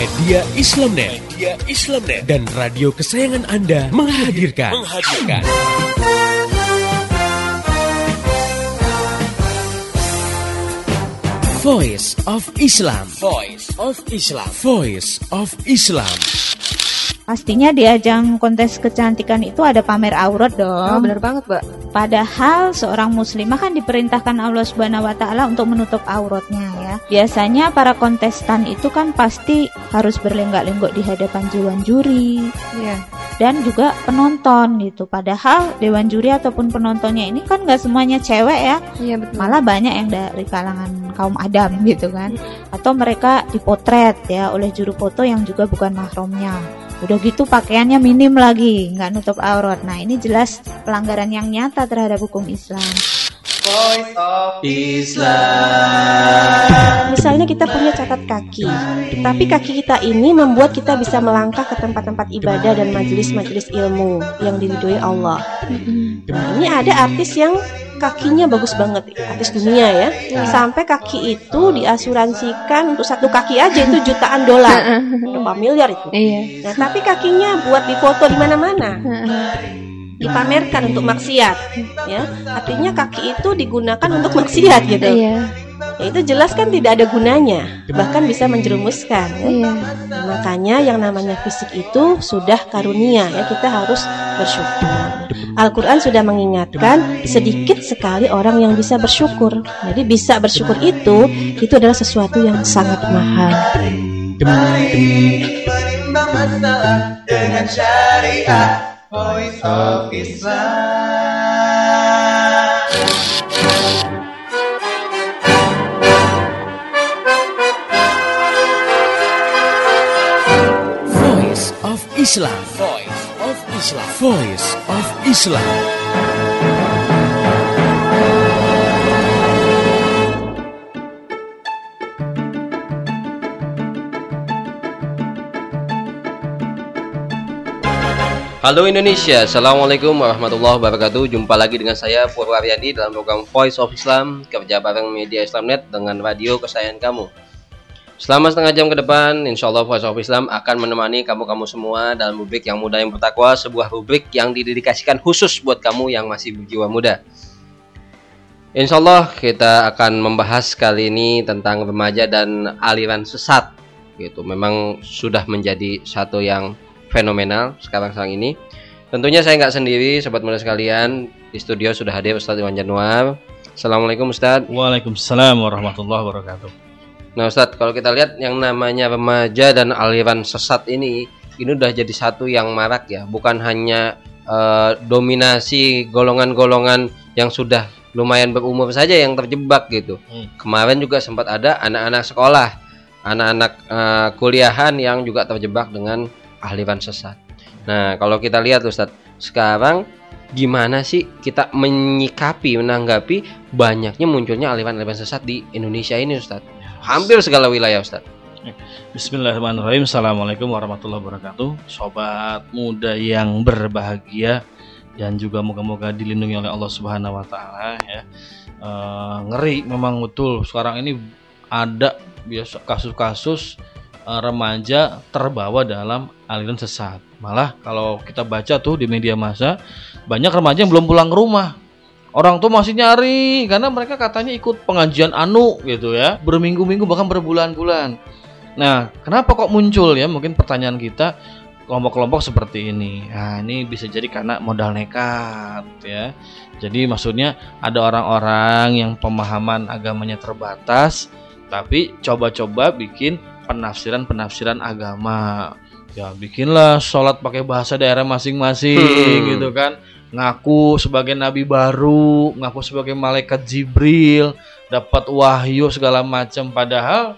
Media Islamnet, Media Islamnet dan radio kesayangan Anda menghadirkan, menghadirkan. Voice of Islam. Voice of Islam. Voice of Islam. Pastinya di ajang kontes kecantikan itu ada pamer aurat dong. Oh, bener banget, Mbak. Padahal seorang muslimah kan diperintahkan Allah Subhanahu wa taala untuk menutup auratnya ya. Biasanya para kontestan itu kan pasti harus berlenggak-lenggok di hadapan dewan juri. Iya. Dan juga penonton gitu. Padahal dewan juri ataupun penontonnya ini kan nggak semuanya cewek ya. Iya, betul. Malah banyak yang dari kalangan kaum adam gitu kan. Atau mereka dipotret ya oleh juru foto yang juga bukan mahramnya. Udah gitu pakaiannya minim lagi, nggak nutup aurat. Nah ini jelas pelanggaran yang nyata terhadap hukum Islam. Voice of Misalnya kita punya catat kaki, tapi kaki kita ini membuat kita bisa melangkah ke tempat-tempat ibadah dan majelis-majelis ilmu yang diridhoi Allah. Nah, ini ada artis yang kakinya bagus banget, artis dunia ya. Sampai kaki itu diasuransikan untuk satu kaki aja itu jutaan dolar, berapa miliar itu. Iya. Nah, tapi kakinya buat difoto di mana-mana dipamerkan untuk maksiat ya artinya kaki itu digunakan untuk maksiat gitu Iya. Ya itu jelas kan tidak ada gunanya bahkan bisa menjerumuskan. Ya. Makanya yang namanya fisik itu sudah karunia ya kita harus bersyukur. Al-Quran sudah mengingatkan sedikit sekali orang yang bisa bersyukur. Jadi bisa bersyukur itu itu adalah sesuatu yang sangat mahal. Dengan syariah Voice of Islam of Islam. Voice of Islam. Voice of Islam. Halo Indonesia, Assalamualaikum warahmatullahi wabarakatuh Jumpa lagi dengan saya Purwaryadi dalam program Voice of Islam Kerja bareng Media Islamnet dengan radio kesayangan kamu Selama setengah jam ke depan, insya Allah Voice of Islam akan menemani kamu-kamu semua dalam rubrik yang muda yang bertakwa Sebuah rubrik yang didedikasikan khusus buat kamu yang masih berjiwa muda Insya Allah kita akan membahas kali ini tentang remaja dan aliran sesat gitu. Memang sudah menjadi satu yang fenomenal sekarang sekarang ini. Tentunya saya nggak sendiri, sobat muda sekalian. Di studio sudah hadir Ustadz Iwan Januar. Assalamualaikum Ustadz. Waalaikumsalam warahmatullahi wabarakatuh. Nah Ustadz, kalau kita lihat yang namanya remaja dan aliran sesat ini, ini udah jadi satu yang marak ya. Bukan hanya eh, dominasi golongan-golongan yang sudah lumayan berumur saja yang terjebak gitu. Hmm. Kemarin juga sempat ada anak-anak sekolah, anak-anak eh, kuliahan yang juga terjebak dengan aliran sesat. Nah, kalau kita lihat Ustadz, sekarang gimana sih kita menyikapi, menanggapi banyaknya munculnya aliran-aliran sesat di Indonesia ini Ustadz? Hampir segala wilayah Ustadz. Bismillahirrahmanirrahim. Assalamualaikum warahmatullahi wabarakatuh. Sobat muda yang berbahagia dan juga moga-moga dilindungi oleh Allah Subhanahu wa taala ya. Eh, ngeri memang betul sekarang ini ada biasa kasus-kasus eh, remaja terbawa dalam aliran sesat. Malah kalau kita baca tuh di media massa banyak remaja yang belum pulang ke rumah. Orang tuh masih nyari karena mereka katanya ikut pengajian anu gitu ya, berminggu-minggu bahkan berbulan-bulan. Nah, kenapa kok muncul ya? Mungkin pertanyaan kita kelompok-kelompok seperti ini. Nah, ini bisa jadi karena modal nekat ya. Jadi maksudnya ada orang-orang yang pemahaman agamanya terbatas tapi coba-coba bikin penafsiran-penafsiran agama. Ya, bikinlah sholat pakai bahasa daerah masing-masing Hmm. gitu kan. Ngaku sebagai nabi baru, ngaku sebagai malaikat Jibril, dapat wahyu segala macam padahal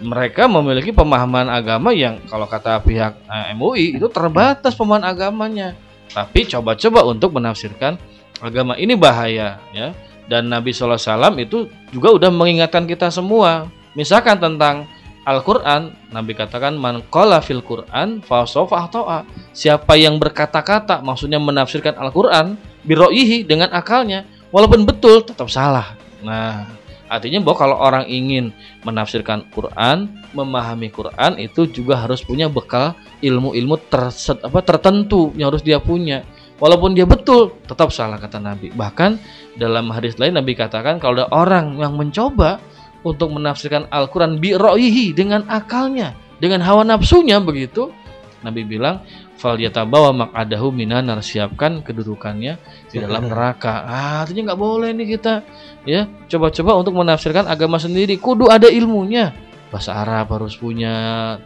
mereka memiliki pemahaman agama yang kalau kata pihak eh, MUI itu terbatas pemahaman agamanya. Tapi coba-coba untuk menafsirkan agama ini bahaya ya. Dan Nabi SAW itu juga udah mengingatkan kita semua. Misalkan tentang Al-Quran, Nabi katakan man qala fil Quran fasofa to'a. Siapa yang berkata-kata maksudnya menafsirkan Al-Quran biroihi dengan akalnya, walaupun betul tetap salah. Nah, Artinya bahwa kalau orang ingin menafsirkan Quran, memahami Quran itu juga harus punya bekal ilmu-ilmu tertentu yang harus dia punya. Walaupun dia betul, tetap salah kata Nabi. Bahkan dalam hadis lain Nabi katakan kalau ada orang yang mencoba untuk menafsirkan Al-Quran bi dengan akalnya, dengan hawa nafsunya begitu, Nabi bilang fal yatabawa maq'adahu minanar siapkan kedudukannya di dalam neraka. Ah, artinya nggak boleh nih kita ya coba-coba untuk menafsirkan agama sendiri. Kudu ada ilmunya. Bahasa Arab harus punya.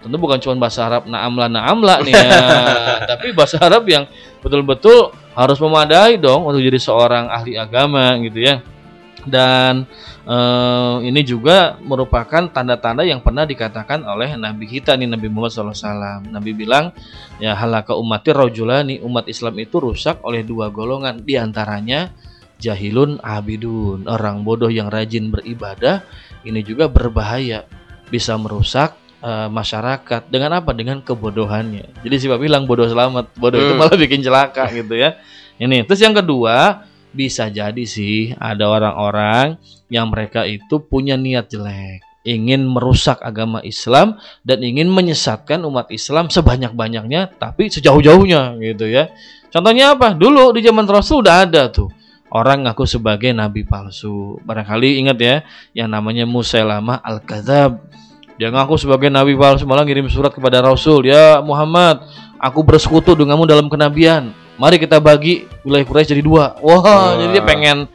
Tentu bukan cuma bahasa Arab naamla naamla nih ya, tapi bahasa Arab yang betul-betul harus memadai dong untuk jadi seorang ahli agama gitu ya. Dan eh, ini juga merupakan tanda-tanda yang pernah dikatakan oleh Nabi kita nih Nabi Muhammad SAW. Nabi bilang ya halaka umati rojulani umat Islam itu rusak oleh dua golongan di antaranya jahilun abidun orang bodoh yang rajin beribadah. Ini juga berbahaya bisa merusak uh, masyarakat. Dengan apa? Dengan kebodohannya. Jadi siapa bilang bodoh selamat. Bodoh itu Hmm. malah bikin celaka gitu ya. Ini terus yang kedua bisa jadi sih ada orang-orang yang mereka itu punya niat jelek ingin merusak agama Islam dan ingin menyesatkan umat Islam sebanyak-banyaknya tapi sejauh-jauhnya gitu ya contohnya apa dulu di zaman Rasul udah ada tuh orang ngaku sebagai nabi palsu. Barangkali ingat ya, yang namanya Musailamah Al-Kadzab. Dia ngaku sebagai nabi palsu malah ngirim surat kepada Rasul, "Ya Muhammad, aku bersekutu denganmu dalam kenabian. Mari kita bagi wilayah Quraisy jadi dua." Wah, Wah. jadi dia pengen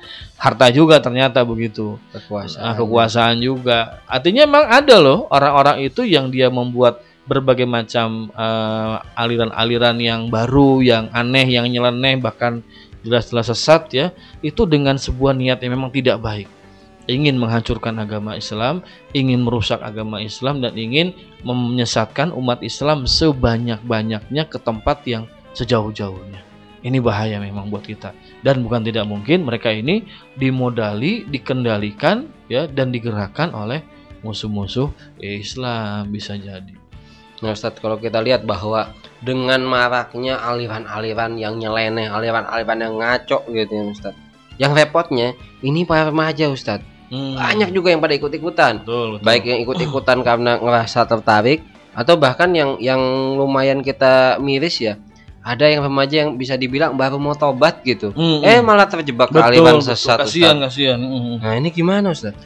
harta juga ternyata begitu. Kekuasaan. Nah, kekuasaan juga. Artinya memang ada loh orang-orang itu yang dia membuat berbagai macam eh, aliran-aliran yang baru, yang aneh, yang nyeleneh bahkan jelas-jelas sesat ya, itu dengan sebuah niat yang memang tidak baik. Ingin menghancurkan agama Islam, ingin merusak agama Islam dan ingin menyesatkan umat Islam sebanyak-banyaknya ke tempat yang sejauh-jauhnya. Ini bahaya memang buat kita. Dan bukan tidak mungkin mereka ini dimodali, dikendalikan ya dan digerakkan oleh musuh-musuh Islam bisa jadi. Nah Ustadz kalau kita lihat bahwa dengan maraknya aliran-aliran yang nyeleneh, aliran-aliran yang ngaco gitu ya Ustadz. Yang repotnya ini para remaja Ustadz. Hmm. Banyak juga yang pada ikut-ikutan. Baik yang ikut-ikutan karena ngerasa tertarik atau bahkan yang yang lumayan kita miris ya. Ada yang remaja yang bisa dibilang baru mau tobat gitu. Hmm, Eh malah terjebak betul, aliran betul. sesat. Kasihan, Ustadz. kasihan. Hmm. Nah ini gimana Ustadz?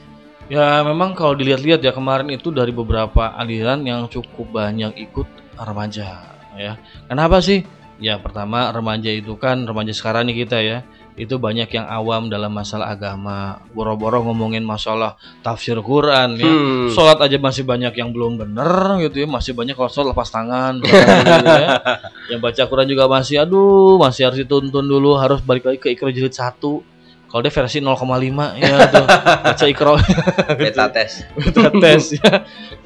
Ya memang kalau dilihat-lihat ya kemarin itu dari beberapa aliran yang cukup banyak ikut remaja ya. Kenapa sih? Ya pertama remaja itu kan remaja sekarang nih kita ya itu banyak yang awam dalam masalah agama boro-boro ngomongin masalah tafsir Quran ya Hmm. sholat aja masih banyak yang belum bener gitu ya masih banyak kalau sholat lepas tangan gitu ya. yang baca Quran juga masih aduh masih harus dituntun dulu harus balik lagi ke ikro jilid satu kalau dia versi 0,5 ya tuh baca ikro Beta tes. kita tes ya.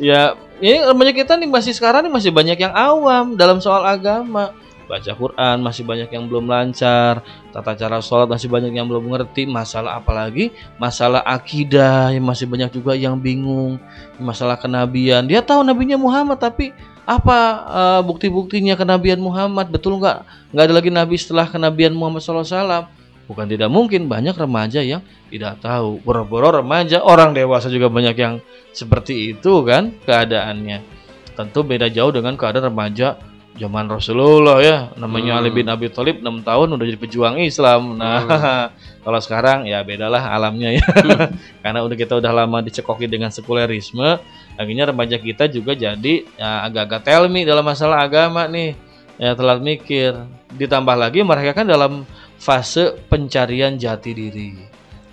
Ya, ini remaja kita nih masih sekarang nih masih banyak yang awam dalam soal agama. Baca Quran masih banyak yang belum lancar, tata cara sholat masih banyak yang belum mengerti, masalah apalagi masalah akidah yang masih banyak juga yang bingung, masalah kenabian. Dia tahu nabinya Muhammad tapi apa eh, bukti-buktinya kenabian Muhammad? Betul nggak? Nggak ada lagi nabi setelah kenabian Muhammad SAW. Bukan tidak mungkin banyak remaja yang tidak tahu. Boro-boro remaja, orang dewasa juga banyak yang seperti itu kan keadaannya. Tentu beda jauh dengan keadaan remaja zaman Rasulullah ya. Namanya Hmm. Ali bin Abi Thalib 6 tahun udah jadi pejuang Islam. Nah, kalau sekarang ya bedalah alamnya ya. Karena udah kita udah lama dicekoki dengan sekulerisme, akhirnya remaja kita juga jadi ya, agak-agak telmi dalam masalah agama nih. Ya telat mikir. Ditambah lagi mereka kan dalam fase pencarian jati diri.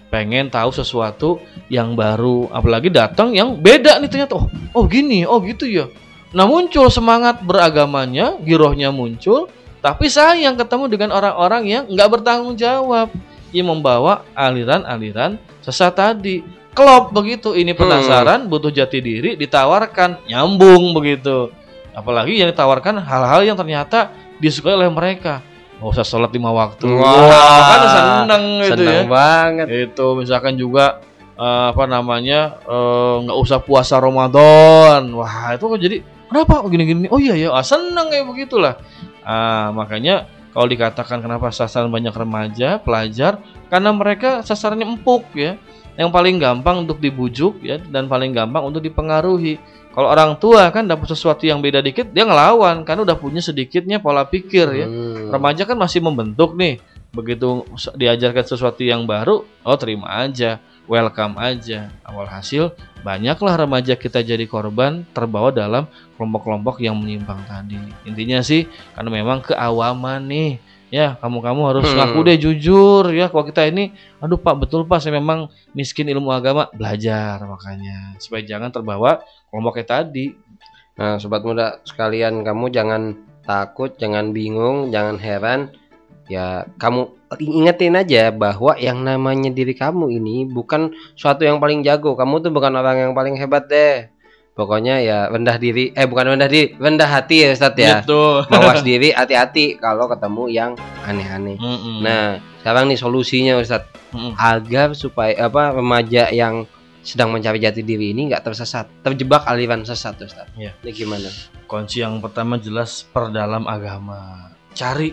Pengen tahu sesuatu yang baru, apalagi datang yang beda nih ternyata. Oh, oh gini, oh gitu ya. Nah muncul semangat beragamanya, girohnya muncul, tapi sayang ketemu dengan orang-orang yang nggak bertanggung jawab, yang membawa aliran-aliran sesat tadi. Klop begitu, ini penasaran, butuh jati diri, ditawarkan, nyambung begitu. Apalagi yang ditawarkan hal-hal yang ternyata disukai oleh mereka. Nggak usah sholat lima waktu. Wah, kan seneng gitu ya. Seneng banget. Itu misalkan juga eh, apa namanya eh, nggak usah puasa Ramadan. Wah itu kan jadi kenapa Oh, gini-gini? Oh iya ya, ah, seneng kayak begitulah. Ah, makanya kalau dikatakan kenapa sasaran banyak remaja, pelajar, karena mereka sasarannya empuk ya. yang paling gampang untuk dibujuk ya dan paling gampang untuk dipengaruhi. Kalau orang tua kan dapat sesuatu yang beda dikit dia ngelawan karena udah punya sedikitnya pola pikir ya. Hmm. Remaja kan masih membentuk nih. Begitu diajarkan sesuatu yang baru, oh terima aja, welcome aja. Awal hasil banyaklah remaja kita jadi korban terbawa dalam kelompok-kelompok yang menyimpang tadi. Intinya sih karena memang keawaman nih. Ya, kamu-kamu harus Hmm. ngaku deh jujur ya. Kalau kita ini, aduh Pak, betul Pak, saya memang miskin ilmu agama, belajar makanya supaya jangan terbawa kelompoknya tadi. Nah, sobat muda sekalian, kamu jangan takut, jangan bingung, jangan heran. Ya, kamu ingetin aja bahwa yang namanya diri kamu ini bukan suatu yang paling jago. Kamu tuh bukan orang yang paling hebat deh. Pokoknya ya rendah diri, eh bukan rendah diri, rendah hati ya Ustadz ya. Gitu. Mawas diri, hati-hati kalau ketemu yang aneh-aneh. Mm-mm. Nah, sekarang nih solusinya Ustadz Mm-mm. agar supaya apa remaja yang sedang mencari jati diri ini nggak tersesat, terjebak aliran sesat Ustadz. Iya. Ini gimana? kunci yang pertama jelas perdalam agama. Cari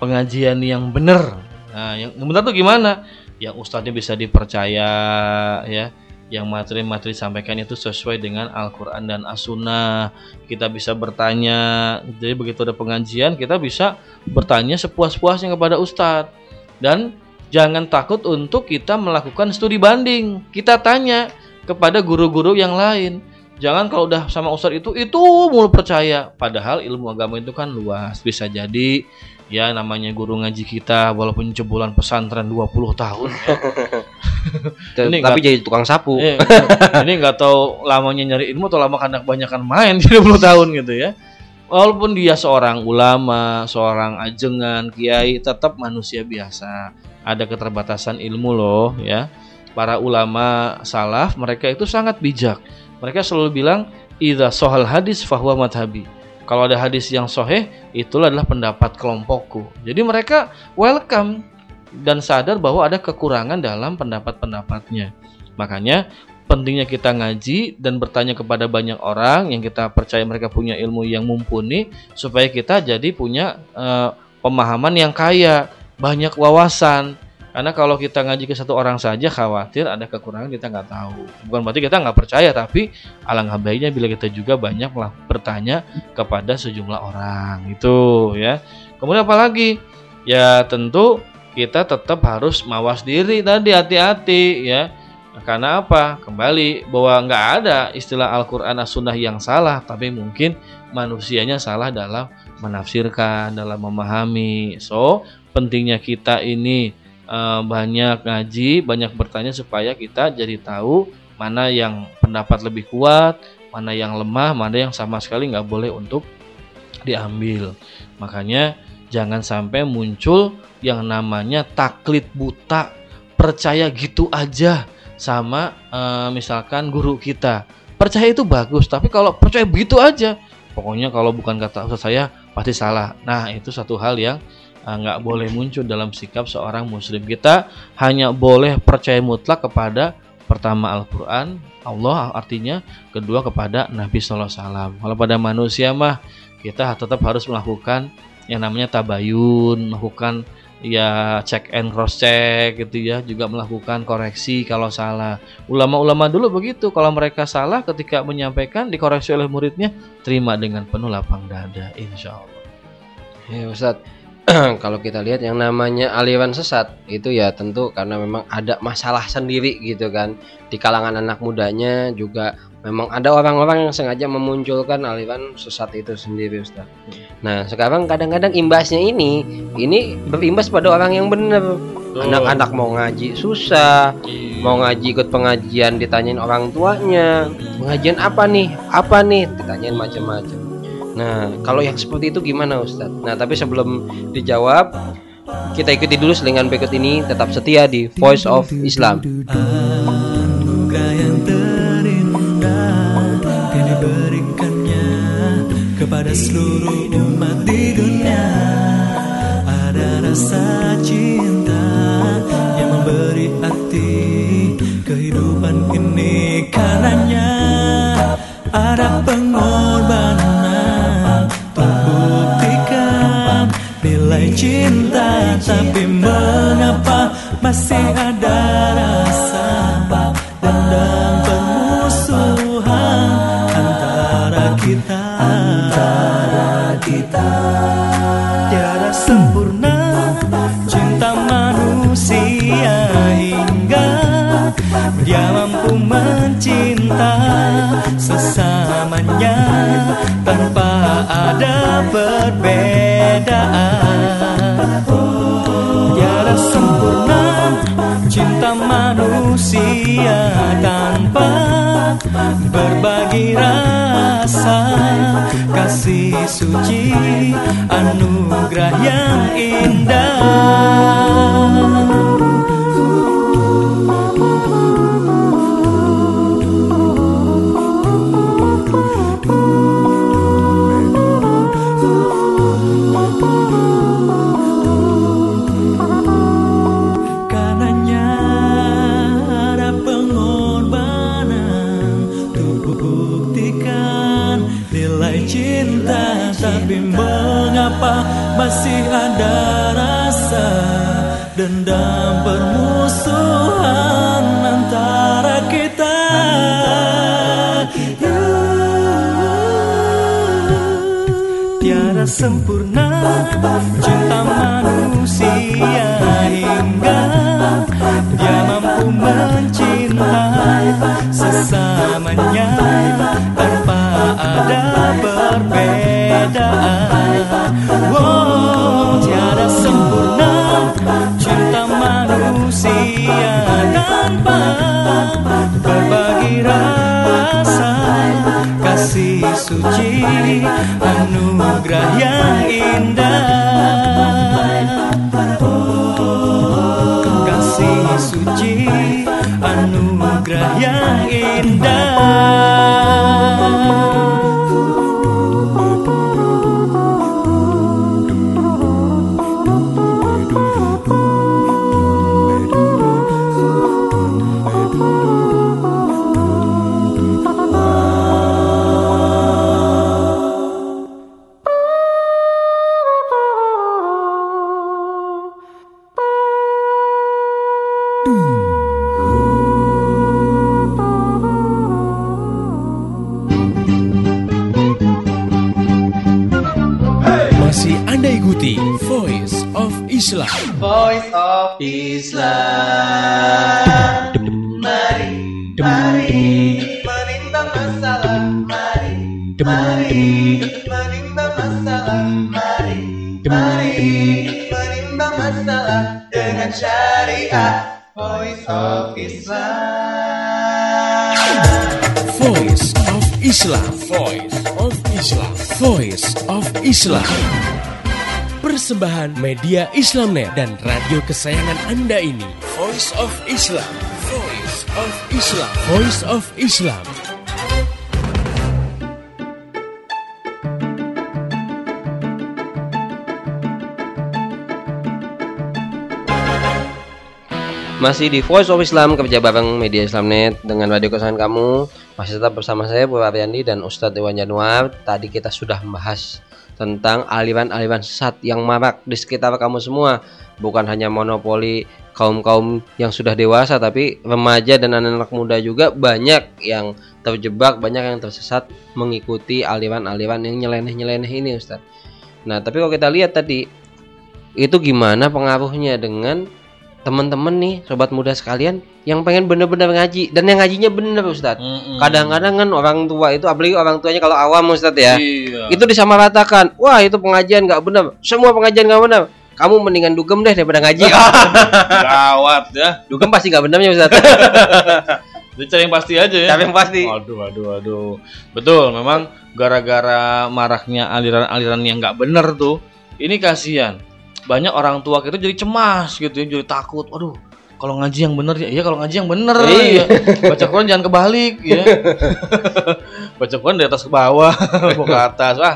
pengajian yang benar. Nah, yang, yang benar tuh gimana? Yang ustadznya bisa dipercaya ya. Yang materi-materi sampaikan itu sesuai dengan Al-Quran dan As-Sunnah Kita bisa bertanya Jadi begitu ada pengajian Kita bisa bertanya sepuas-puasnya kepada ustadz Dan jangan takut untuk kita melakukan studi banding Kita tanya kepada guru-guru yang lain Jangan kalau udah sama ustadz itu itu mulu percaya. Padahal ilmu agama itu kan luas. Bisa jadi ya namanya guru ngaji kita walaupun jebolan pesantren 20 tahun ya. Ini Tapi jadi tukang sapu. Eh, ini nggak tahu lamanya nyari ilmu atau lama karena kebanyakan main 30 tahun gitu ya. Walaupun dia seorang ulama, seorang ajengan, kiai, tetap manusia biasa. Ada keterbatasan ilmu loh ya. Para ulama salaf mereka itu sangat bijak. Mereka selalu bilang idza sohal hadis fahuwa madhabi. Kalau ada hadis yang soheh, itulah adalah pendapat kelompokku. Jadi mereka welcome dan sadar bahwa ada kekurangan dalam pendapat-pendapatnya. Makanya pentingnya kita ngaji dan bertanya kepada banyak orang yang kita percaya mereka punya ilmu yang mumpuni supaya kita jadi punya eh, pemahaman yang kaya, banyak wawasan. Karena kalau kita ngaji ke satu orang saja khawatir ada kekurangan kita nggak tahu. Bukan berarti kita nggak percaya, tapi alangkah baiknya bila kita juga banyak bertanya kepada sejumlah orang itu ya. Kemudian apalagi? Ya tentu kita tetap harus mawas diri tadi hati-hati ya. Karena apa? Kembali bahwa nggak ada istilah Al-Quran As-Sunnah yang salah, tapi mungkin manusianya salah dalam menafsirkan, dalam memahami. So, pentingnya kita ini eh, banyak ngaji, banyak bertanya supaya kita jadi tahu mana yang pendapat lebih kuat, mana yang lemah, mana yang sama sekali nggak boleh untuk diambil. Makanya jangan sampai muncul yang namanya taklid buta, percaya gitu aja sama eh, misalkan guru kita. Percaya itu bagus, tapi kalau percaya begitu aja, pokoknya kalau bukan kata ustaz saya pasti salah. Nah itu satu hal yang nggak boleh muncul dalam sikap seorang muslim. Kita hanya boleh percaya mutlak kepada pertama Al-Quran, Allah artinya, kedua kepada Nabi Sallallahu Alaihi Wasallam. Kalau pada manusia mah kita tetap harus melakukan yang namanya tabayun, melakukan ya check and cross check gitu ya, juga melakukan koreksi kalau salah. Ulama-ulama dulu begitu, kalau mereka salah ketika menyampaikan dikoreksi oleh muridnya, terima dengan penuh lapang dada, insya Allah. Ya Ustadz, kalau kita lihat yang namanya aliran sesat itu ya tentu karena memang ada masalah sendiri gitu kan. Di kalangan anak mudanya juga memang ada orang-orang yang sengaja memunculkan aliran sesat itu sendiri Ustaz. Nah sekarang kadang-kadang imbasnya ini ini berimbas pada orang yang benar. Anak-anak mau ngaji susah, mau ngaji ikut pengajian ditanyain orang tuanya, pengajian apa nih, apa nih, ditanyain macam-macam. Nah, kalau yang seperti itu gimana Ustadz? Nah, tapi sebelum dijawab, kita ikuti dulu selingan berikut ini. Tetap setia di Voice of Islam. Kepada seluruh Cinta tapi mengapa masih ada rasa Dendam permusuhan antara kita? Antara kita. Tiada sempurna cinta manusia hingga dia mampu mencinta sesamanya tanpa ada perbedaan. Manusia tanpa berbagi rasa kasih suci anugerah yang indah. Suci anugerah yang indah Voice of Islam. Voice of Islam. Voice of Islam. Persembahan media Islamnet dan radio kesayangan Anda ini. Voice of Islam. Voice of Islam. Voice of Islam. Masih di Voice of Islam kerja bareng media Islamnet dengan radio kesayangan kamu. Masih tetap bersama saya Bu Ariandi dan Ustadz Iwan Januar. Tadi kita sudah membahas tentang aliran-aliran sesat yang marak di sekitar kamu semua. Bukan hanya monopoli kaum-kaum yang sudah dewasa tapi remaja dan anak-anak muda juga banyak yang terjebak, banyak yang tersesat mengikuti aliran-aliran yang nyeleneh-nyeleneh ini Ustadz. Nah, tapi kalau kita lihat tadi itu gimana pengaruhnya dengan teman-teman nih sobat muda sekalian yang pengen bener-bener ngaji dan yang ngajinya bener Ustadz Mm-mm. kadang-kadang kan orang tua itu apalagi orang tuanya kalau awam Ustadz ya Iya. itu disamaratakan wah itu pengajian nggak bener semua pengajian nggak bener kamu mendingan dugem deh daripada ngaji gawat ya. dugem pasti nggak benernya Ustadz Jadi cari yang pasti aja ya. tapi yang pasti Aduh, aduh, aduh. Betul, memang gara-gara maraknya aliran-aliran yang nggak bener tuh, ini kasihan. Banyak orang tua kita jadi cemas gitu ya, jadi takut. Aduh, kalau ngaji yang bener ya, iya kalau ngaji yang bener. Iya. ya. Baca Quran jangan kebalik ya. Baca Quran dari atas ke bawah, mau ke atas. Wah,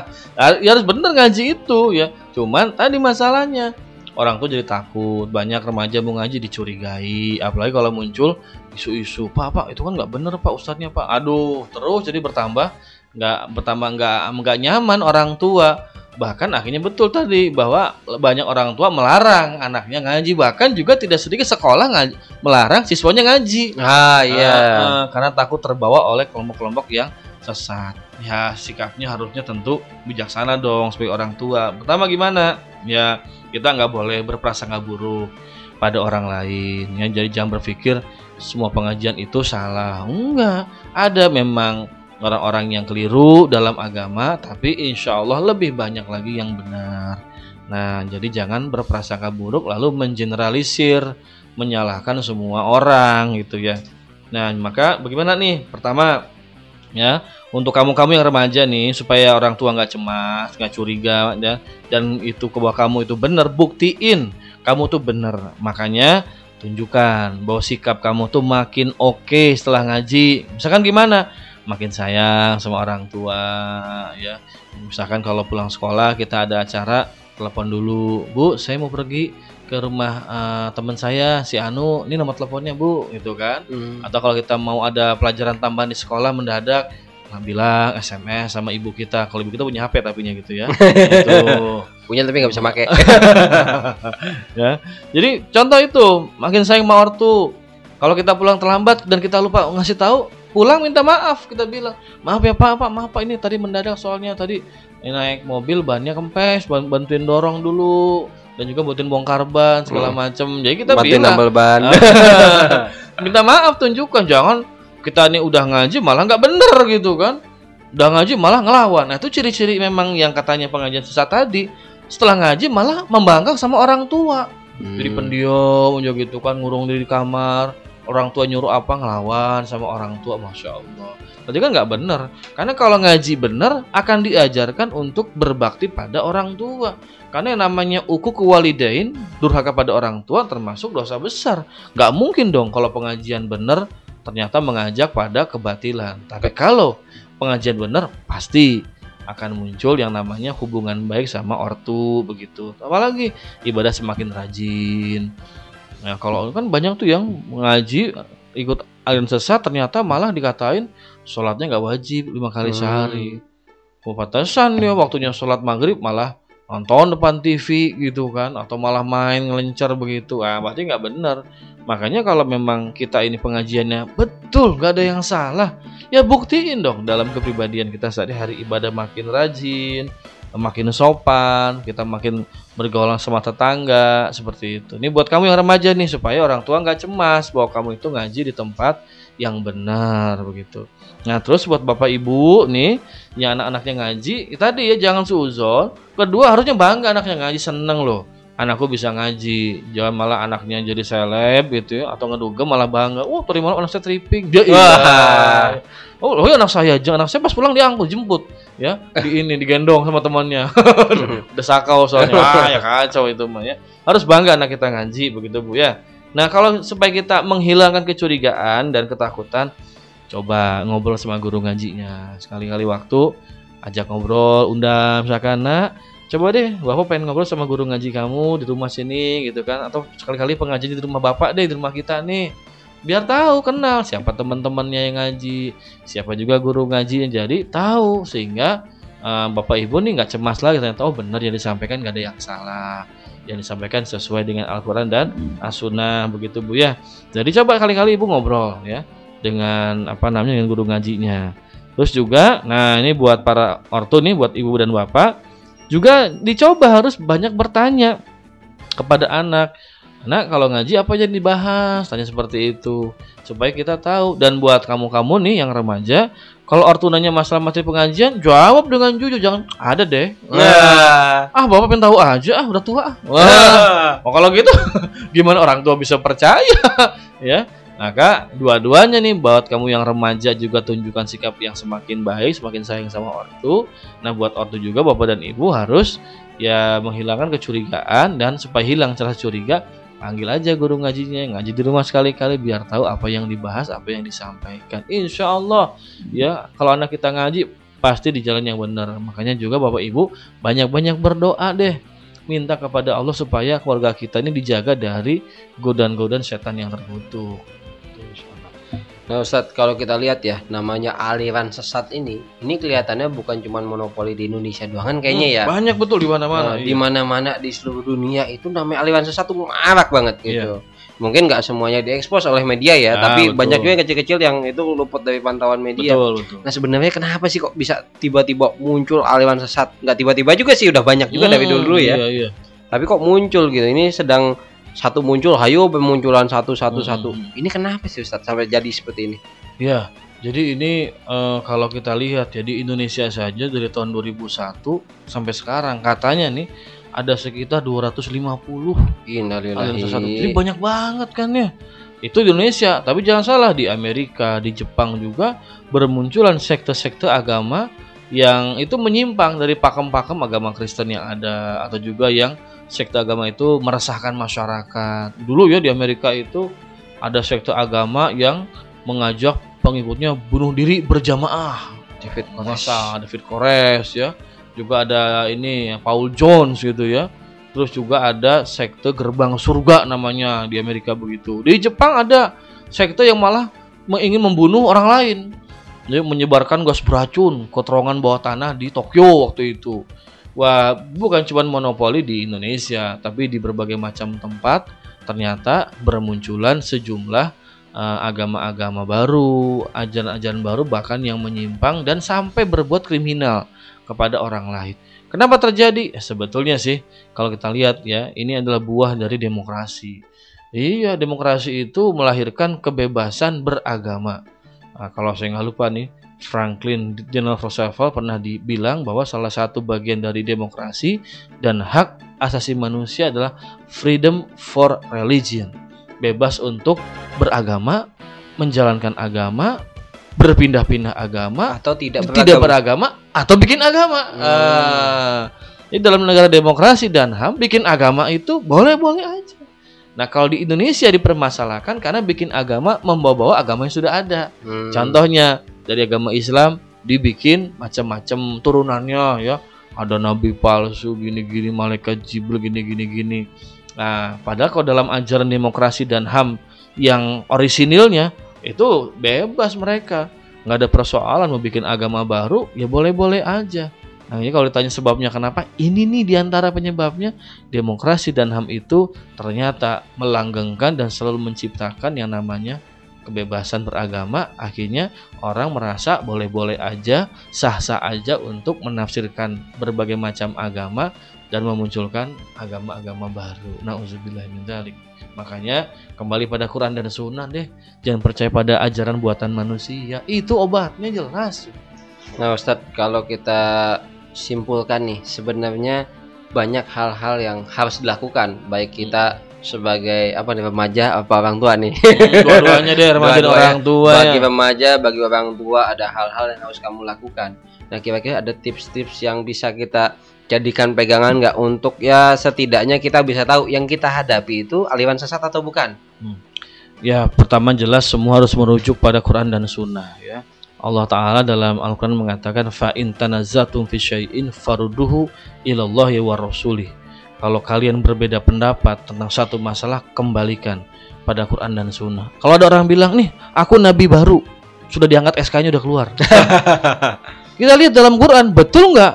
ya harus bener ngaji itu ya. Cuman tadi masalahnya orang tuh jadi takut banyak remaja mau ngaji dicurigai apalagi kalau muncul isu-isu pak pak itu kan nggak bener pak ustadznya pak aduh terus jadi bertambah nggak bertambah nggak nggak nyaman orang tua bahkan akhirnya betul tadi bahwa banyak orang tua melarang anaknya ngaji bahkan juga tidak sedikit sekolah ngaji, melarang siswanya ngaji ah iya eh, karena takut terbawa oleh kelompok-kelompok yang sesat. Ya sikapnya harusnya tentu bijaksana dong sebagai orang tua. Pertama gimana? Ya kita nggak boleh berprasangka buruk. pada orang lain ya jadi jangan berpikir semua pengajian itu salah enggak ada memang orang-orang yang keliru dalam agama tapi insya Allah lebih banyak lagi yang benar. Nah jadi jangan berprasangka buruk lalu mengeneralisir menyalahkan semua orang gitu ya. Nah maka bagaimana nih? Pertama ya untuk kamu-kamu yang remaja nih supaya orang tua nggak cemas nggak curiga ya dan itu ke bawah kamu itu benar buktiin kamu tuh benar. Makanya tunjukkan bahwa sikap kamu tuh makin oke setelah ngaji. Misalkan gimana makin sayang sama orang tua ya. Misalkan kalau pulang sekolah kita ada acara telepon dulu bu saya mau pergi ke rumah uh, teman saya si Anu. Ini nomor teleponnya bu gitu kan. Hmm. atau kalau kita mau ada pelajaran tambahan di sekolah mendadak nah, bilang SMS sama ibu kita. Kalau ibu kita punya HP tapinya gitu ya. Itu Punya tapi nggak bisa pakai. ya. Jadi contoh itu makin sayang sama ortu. Kalau kita pulang terlambat dan kita lupa ngasih tahu pulang minta maaf kita bilang maaf ya pak pak maaf pak ini tadi mendadak soalnya tadi ini naik mobil bannya kempes ban- bantuin dorong dulu dan juga bantuin bongkar ban segala Hmm. macem jadi kita Bantuin bilang nambal ban. minta maaf tunjukkan jangan kita nih udah ngaji malah nggak bener gitu kan udah ngaji malah ngelawan nah itu ciri-ciri memang yang katanya pengajian sesat tadi setelah ngaji malah membangkang sama orang tua jadi Hmm. pendiam aja gitu kan ngurung diri di kamar orang tua nyuruh apa ngelawan sama orang tua masya Allah. Berarti kan nggak bener karena kalau ngaji bener akan diajarkan untuk berbakti pada orang tua. Karena yang namanya uku kewalidain durhaka pada orang tua termasuk dosa besar. Nggak mungkin dong kalau pengajian bener ternyata mengajak pada kebatilan. Tapi kalau pengajian bener pasti akan muncul yang namanya hubungan baik sama ortu begitu. Apalagi ibadah semakin rajin Nah kalau kan banyak tuh yang ngaji ikut aliran sesat ternyata malah dikatain sholatnya nggak wajib lima kali Hmm. sehari. Pantesan dia waktunya sholat maghrib malah nonton depan TV gitu kan atau malah main ngelencer begitu. Ah berarti nggak benar. Makanya kalau memang kita ini pengajiannya betul nggak ada yang salah, ya buktiin dong dalam kepribadian kita sehari-hari ibadah makin rajin, makin sopan, kita makin bergaul sama tetangga seperti itu. Ini buat kamu yang remaja nih supaya orang tua nggak cemas bahwa kamu itu ngaji di tempat yang benar begitu. Nah terus buat bapak ibu nih yang anak-anaknya ngaji tadi ya jangan suuzon. Kedua harusnya bangga anaknya ngaji seneng loh. Anakku bisa ngaji, jangan malah anaknya jadi seleb gitu ya atau ngedugem malah bangga. Oh terima anak saya tripping dia Wah. Oh, oh ya anak saya aja, anak saya pas pulang diangkut jemput ya di ini digendong sama temannya. Udah sakau soalnya. Wah, ya kacau itu mah ya. Harus bangga anak kita ngaji begitu Bu ya. Nah, kalau supaya kita menghilangkan kecurigaan dan ketakutan, coba ngobrol sama guru ngajinya. Sekali-kali waktu ajak ngobrol, undang misalkan, "Nak, coba deh Bapak pengen ngobrol sama guru ngaji kamu di rumah sini gitu kan atau sekali-kali pengajian di rumah Bapak deh di rumah kita nih." Biar tahu, kenal siapa teman-temannya yang ngaji, siapa juga guru ngaji yang jadi tahu sehingga eh, Bapak Ibu nih nggak cemas lagi ternyata oh benar yang disampaikan nggak ada yang salah yang disampaikan sesuai dengan Al-Quran dan As-Sunnah begitu Bu ya. Jadi coba kali-kali Ibu ngobrol ya dengan apa namanya dengan guru ngajinya. Terus juga nah ini buat para ortu nih buat ibu dan bapak juga dicoba harus banyak bertanya kepada anak. Anak kalau ngaji apa aja yang dibahas? Tanya seperti itu supaya kita tahu dan buat kamu-kamu nih yang remaja kalau ortu nanya masalah materi pengajian jawab dengan jujur jangan ada deh. Nah. Ah, Bapak pengen tahu aja, ah udah tua. ah. Wah. Oh, kalau gitu gimana orang tua bisa percaya? ya. Maka dua-duanya nih buat kamu yang remaja juga tunjukkan sikap yang semakin baik, semakin sayang sama ortu. Nah, buat ortu juga Bapak dan Ibu harus ya menghilangkan kecurigaan dan supaya hilang rasa curiga panggil aja guru ngajinya ngaji di rumah sekali-kali biar tahu apa yang dibahas apa yang disampaikan. Insya Allah ya kalau anak kita ngaji pasti di jalan yang benar. Makanya juga bapak ibu banyak-banyak berdoa deh. Minta kepada Allah supaya keluarga kita ini dijaga dari godaan-godaan setan yang terkutuk. Nah Ustadz kalau kita lihat ya namanya aliran sesat ini ini kelihatannya bukan cuma monopoli di Indonesia doang kan kayaknya ya. Hmm, banyak betul di Nah, mana-mana di iya. mana-mana di seluruh dunia itu namanya aliran sesat tuh marak banget gitu. Mungkin nggak semuanya diekspos oleh media ya, Ah, tapi betul. banyak juga yang kecil-kecil yang itu luput dari pantauan media. betul betul Nah sebenarnya kenapa sih kok bisa tiba-tiba muncul aliran sesat? Nggak tiba-tiba juga sih, udah banyak juga dari Hmm, dulu ya. iya, iya. Tapi kok muncul gitu? Ini sedang satu muncul, hayo pemunculan satu satu Hmm. satu. Ini kenapa sih Ustadz sampai jadi seperti ini? Ya, jadi ini eh, kalau kita lihat ya di Indonesia saja dari tahun 2001 sampai sekarang katanya nih ada sekitar 250 aliran sesat. Jadi banyak banget kan ya. Itu di Indonesia, tapi jangan salah di Amerika, di Jepang juga bermunculan sekte-sekte agama yang itu menyimpang dari pakem-pakem agama Kristen yang ada atau juga yang sekte agama itu meresahkan masyarakat. Dulu ya di Amerika itu ada sekte agama yang mengajak pengikutnya bunuh diri berjamaah. David Koresh. Masa David Koresh ya. Juga ada ini Paul Jones gitu ya. Terus juga ada sekte gerbang surga namanya di Amerika begitu. Di Jepang ada sekte yang malah ingin membunuh orang lain. Jadi menyebarkan gas beracun ke terowongan bawah tanah di Tokyo waktu itu. Wah, bukan cuma monopoli di Indonesia, tapi di berbagai macam tempat ternyata bermunculan sejumlah eh, agama-agama baru, ajaran-ajaran baru bahkan yang menyimpang dan sampai berbuat kriminal kepada orang lain. Kenapa terjadi? Ya, sebetulnya sih kalau kita lihat ya, ini adalah buah dari demokrasi. Iya, demokrasi itu melahirkan kebebasan beragama. Nah, kalau saya nggak lupa nih, Franklin Delano Roosevelt pernah dibilang bahwa salah satu bagian dari demokrasi dan hak asasi manusia adalah freedom for religion, bebas untuk beragama, menjalankan agama, berpindah-pindah agama, atau tidak tidak beragama. beragama atau bikin agama. Hmm. Ah, ini dalam negara demokrasi dan HAM bikin agama itu boleh-boleh aja. Nah, kalau di Indonesia dipermasalahkan karena bikin agama membawa-bawa agama yang sudah ada. Hmm. Contohnya dari agama Islam dibikin macam-macam turunannya ya. Ada nabi palsu gini-gini, malaikat Jibril gini-gini gini. Nah, padahal kalau dalam ajaran demokrasi dan HAM yang orisinilnya itu bebas mereka. nggak ada persoalan mau bikin agama baru, ya boleh-boleh aja. Nah, ini kalau ditanya sebabnya kenapa, ini nih di antara penyebabnya demokrasi dan HAM itu ternyata melanggengkan dan selalu menciptakan yang namanya kebebasan beragama. Akhirnya orang merasa boleh-boleh aja, sah-sah aja untuk menafsirkan berbagai macam agama dan memunculkan agama-agama baru. Dzalik. Makanya kembali pada Quran dan Sunnah deh. Jangan percaya pada ajaran buatan manusia. Itu obatnya jelas. Nah, Ustadz, kalau kita simpulkan nih, sebenarnya banyak hal-hal yang harus dilakukan, baik kita sebagai apa nih remaja apa orang tua nih. Dua-duanya deh remaja dan Dua-duanya. orang tua. bagi ya. remaja, bagi orang tua ada hal-hal yang harus kamu lakukan. Nah, kira-kira ada tips-tips yang bisa kita jadikan pegangan nggak untuk ya setidaknya kita bisa tahu yang kita hadapi itu aliran sesat atau bukan? Ya, pertama jelas semua harus merujuk pada Quran dan Sunnah ya. Allah Ta'ala dalam Al-Quran mengatakan fa in tanazatum fi syai'in farudduhu ilallahi wa rasulih. Kalau kalian berbeda pendapat tentang satu masalah, kembalikan pada Quran dan Sunnah. Kalau ada orang bilang nih, aku nabi baru, sudah diangkat SK-nya udah keluar. Kita lihat dalam Quran, betul nggak?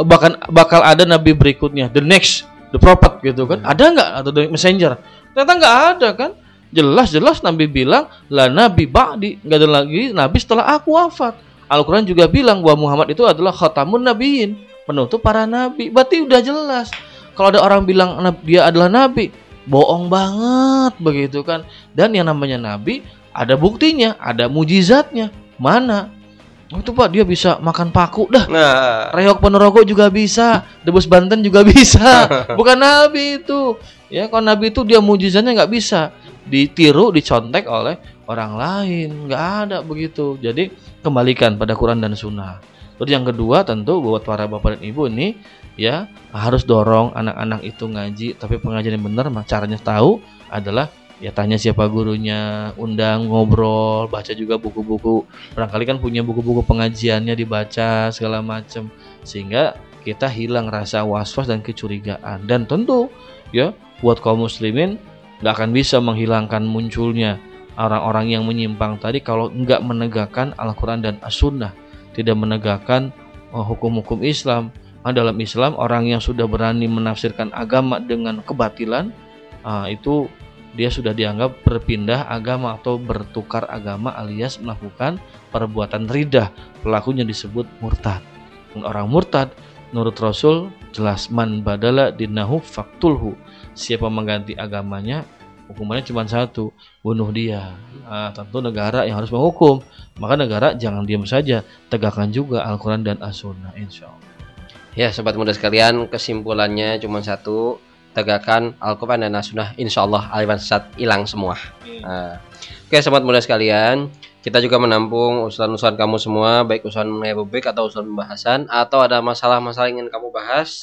Bahkan bakal ada nabi berikutnya, the next, the prophet gitu kan? Ada nggak atau the messenger? Ternyata nggak ada kan? Jelas-jelas Nabi bilang lah Nabi ba'di nggak ada lagi Nabi setelah aku wafat. Al-Quran juga bilang bahwa Muhammad itu adalah khatamun nabiin, penutup para nabi. Berarti udah jelas. Kalau ada orang bilang dia adalah nabi, bohong banget begitu kan. Dan yang namanya nabi ada buktinya, ada mujizatnya. Mana? Oh, itu Pak dia bisa makan paku dah. Nah, Reok penerokok juga bisa, debus Banten juga bisa. Bukan nabi itu. Ya, kalau nabi itu dia mujizatnya nggak bisa ditiru, dicontek oleh orang lain. Nggak ada begitu. Jadi kembalikan pada Quran dan Sunnah. Terus yang kedua tentu buat para bapak dan ibu ini ya harus dorong anak-anak itu ngaji. Tapi pengajian yang benar, caranya tahu adalah ya tanya siapa gurunya, undang ngobrol, baca juga buku-buku. Barangkali kan punya buku-buku pengajiannya dibaca segala macam sehingga kita hilang rasa was-was dan kecurigaan. Dan tentu ya buat kaum muslimin nggak akan bisa menghilangkan munculnya orang-orang yang menyimpang tadi kalau nggak menegakkan Al-Quran dan As-Sunnah. Tidak menegakkan uh, hukum-hukum Islam. Nah, dalam Islam orang yang sudah berani menafsirkan agama dengan kebatilan ah, itu dia sudah dianggap berpindah agama atau bertukar agama alias melakukan perbuatan ridah. Pelakunya disebut murtad. Orang murtad menurut Rasul jelas man badala dinahu faktulhu siapa mengganti agamanya hukumannya cuma satu bunuh dia nah, tentu negara yang harus menghukum maka negara jangan diam saja tegakkan juga Al-Quran dan As-Sunnah insya Allah Ya, sobat muda sekalian, kesimpulannya cuma satu, tegakkan Al-Quran dan As-Sunnah, insya Allah aliran sesat hilang semua. Nah, Oke, sobat muda sekalian, kita juga menampung usulan-usulan kamu semua, baik usulan mengenai rubrik atau usulan pembahasan, atau ada masalah-masalah ingin kamu bahas.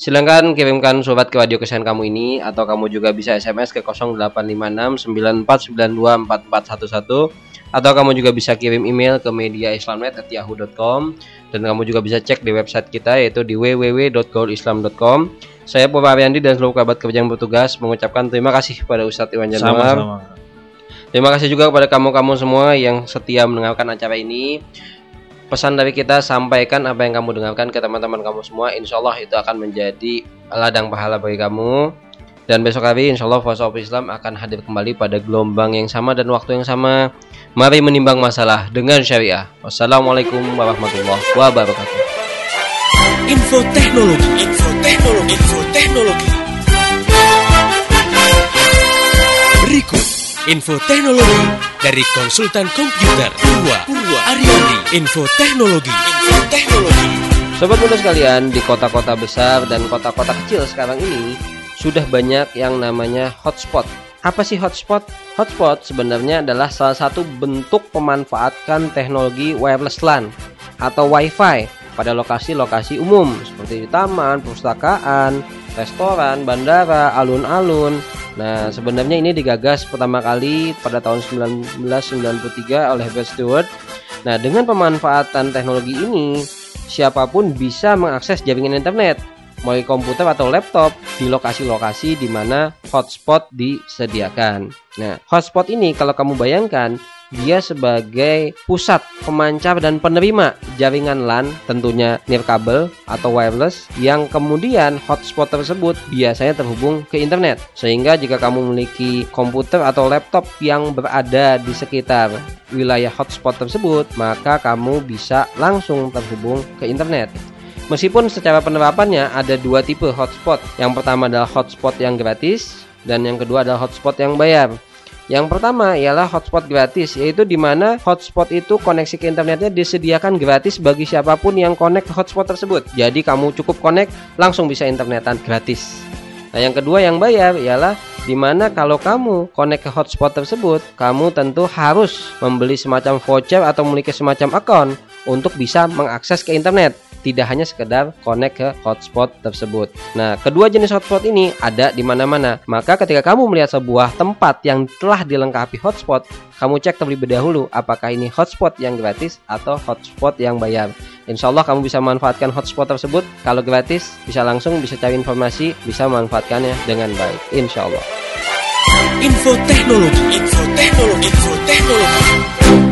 Silahkan kirimkan surat ke radio kesayangan kamu ini, atau kamu juga bisa SMS ke 0856 9492 4411 atau kamu juga bisa kirim email ke mediaislamnet@yahoo.com dan kamu juga bisa cek di website kita yaitu di www.gaulislam.com. Saya Bapak Ariandi dan seluruh kerabat kerja yang bertugas mengucapkan terima kasih kepada Ustadz Iwan Januar. sama-sama Terima kasih juga kepada kamu-kamu semua yang setia mendengarkan acara ini. Pesan dari kita sampaikan apa yang kamu dengarkan ke teman-teman kamu semua. Insya Allah itu akan menjadi ladang pahala bagi kamu. Dan besok hari insya Allah Voice of Islam akan hadir kembali pada gelombang yang sama dan waktu yang sama. Mari menimbang masalah dengan syariah. Wassalamualaikum warahmatullahi wabarakatuh. Info teknologi, info teknologi, info teknologi. Berikut info teknologi dari konsultan komputer Purwa, Purwa Ariandi. Info teknologi, info teknologi. Sobat muda sekalian, di kota-kota besar dan kota-kota kecil sekarang ini sudah banyak yang namanya hotspot. Apa sih hotspot? Hotspot sebenarnya adalah salah satu bentuk pemanfaatkan teknologi wireless LAN atau WiFi pada lokasi-lokasi umum seperti di taman, perpustakaan, restoran, bandara, alun-alun. Nah, sebenarnya ini digagas pertama kali pada tahun 1993 oleh Brad Stewart. Nah, dengan pemanfaatan teknologi ini, siapa pun bisa mengakses jaringan internet melalui komputer atau laptop di lokasi-lokasi di mana hotspot disediakan. Nah, hotspot ini kalau kamu bayangkan dia sebagai pusat pemancar dan penerima jaringan LAN tentunya nirkabel atau wireless yang kemudian hotspot tersebut biasanya terhubung ke internet sehingga jika kamu memiliki komputer atau laptop yang berada di sekitar wilayah hotspot tersebut maka kamu bisa langsung terhubung ke internet Meskipun secara penerapannya ada dua tipe hotspot. Yang pertama adalah hotspot yang gratis dan yang kedua adalah hotspot yang bayar. Yang pertama ialah hotspot gratis, yaitu di mana hotspot itu koneksi ke internetnya disediakan gratis bagi siapa pun yang connect ke hotspot tersebut. Jadi kamu cukup connect langsung bisa internetan gratis. Nah, yang kedua yang bayar ialah di mana kalau kamu connect ke hotspot tersebut, kamu tentu harus membeli semacam voucher atau memiliki semacam account untuk bisa mengakses ke internet tidak hanya sekedar connect ke hotspot tersebut. Nah, kedua jenis hotspot ini ada di mana-mana. Maka ketika kamu melihat sebuah tempat yang telah dilengkapi hotspot, kamu cek terlebih dahulu apakah ini hotspot yang gratis atau hotspot yang bayar. Insya Allah kamu bisa memanfaatkan hotspot tersebut. Kalau gratis, bisa langsung bisa cari informasi, bisa memanfaatkannya dengan baik. Insya Allah. Info teknologi, info teknologi, info teknologi.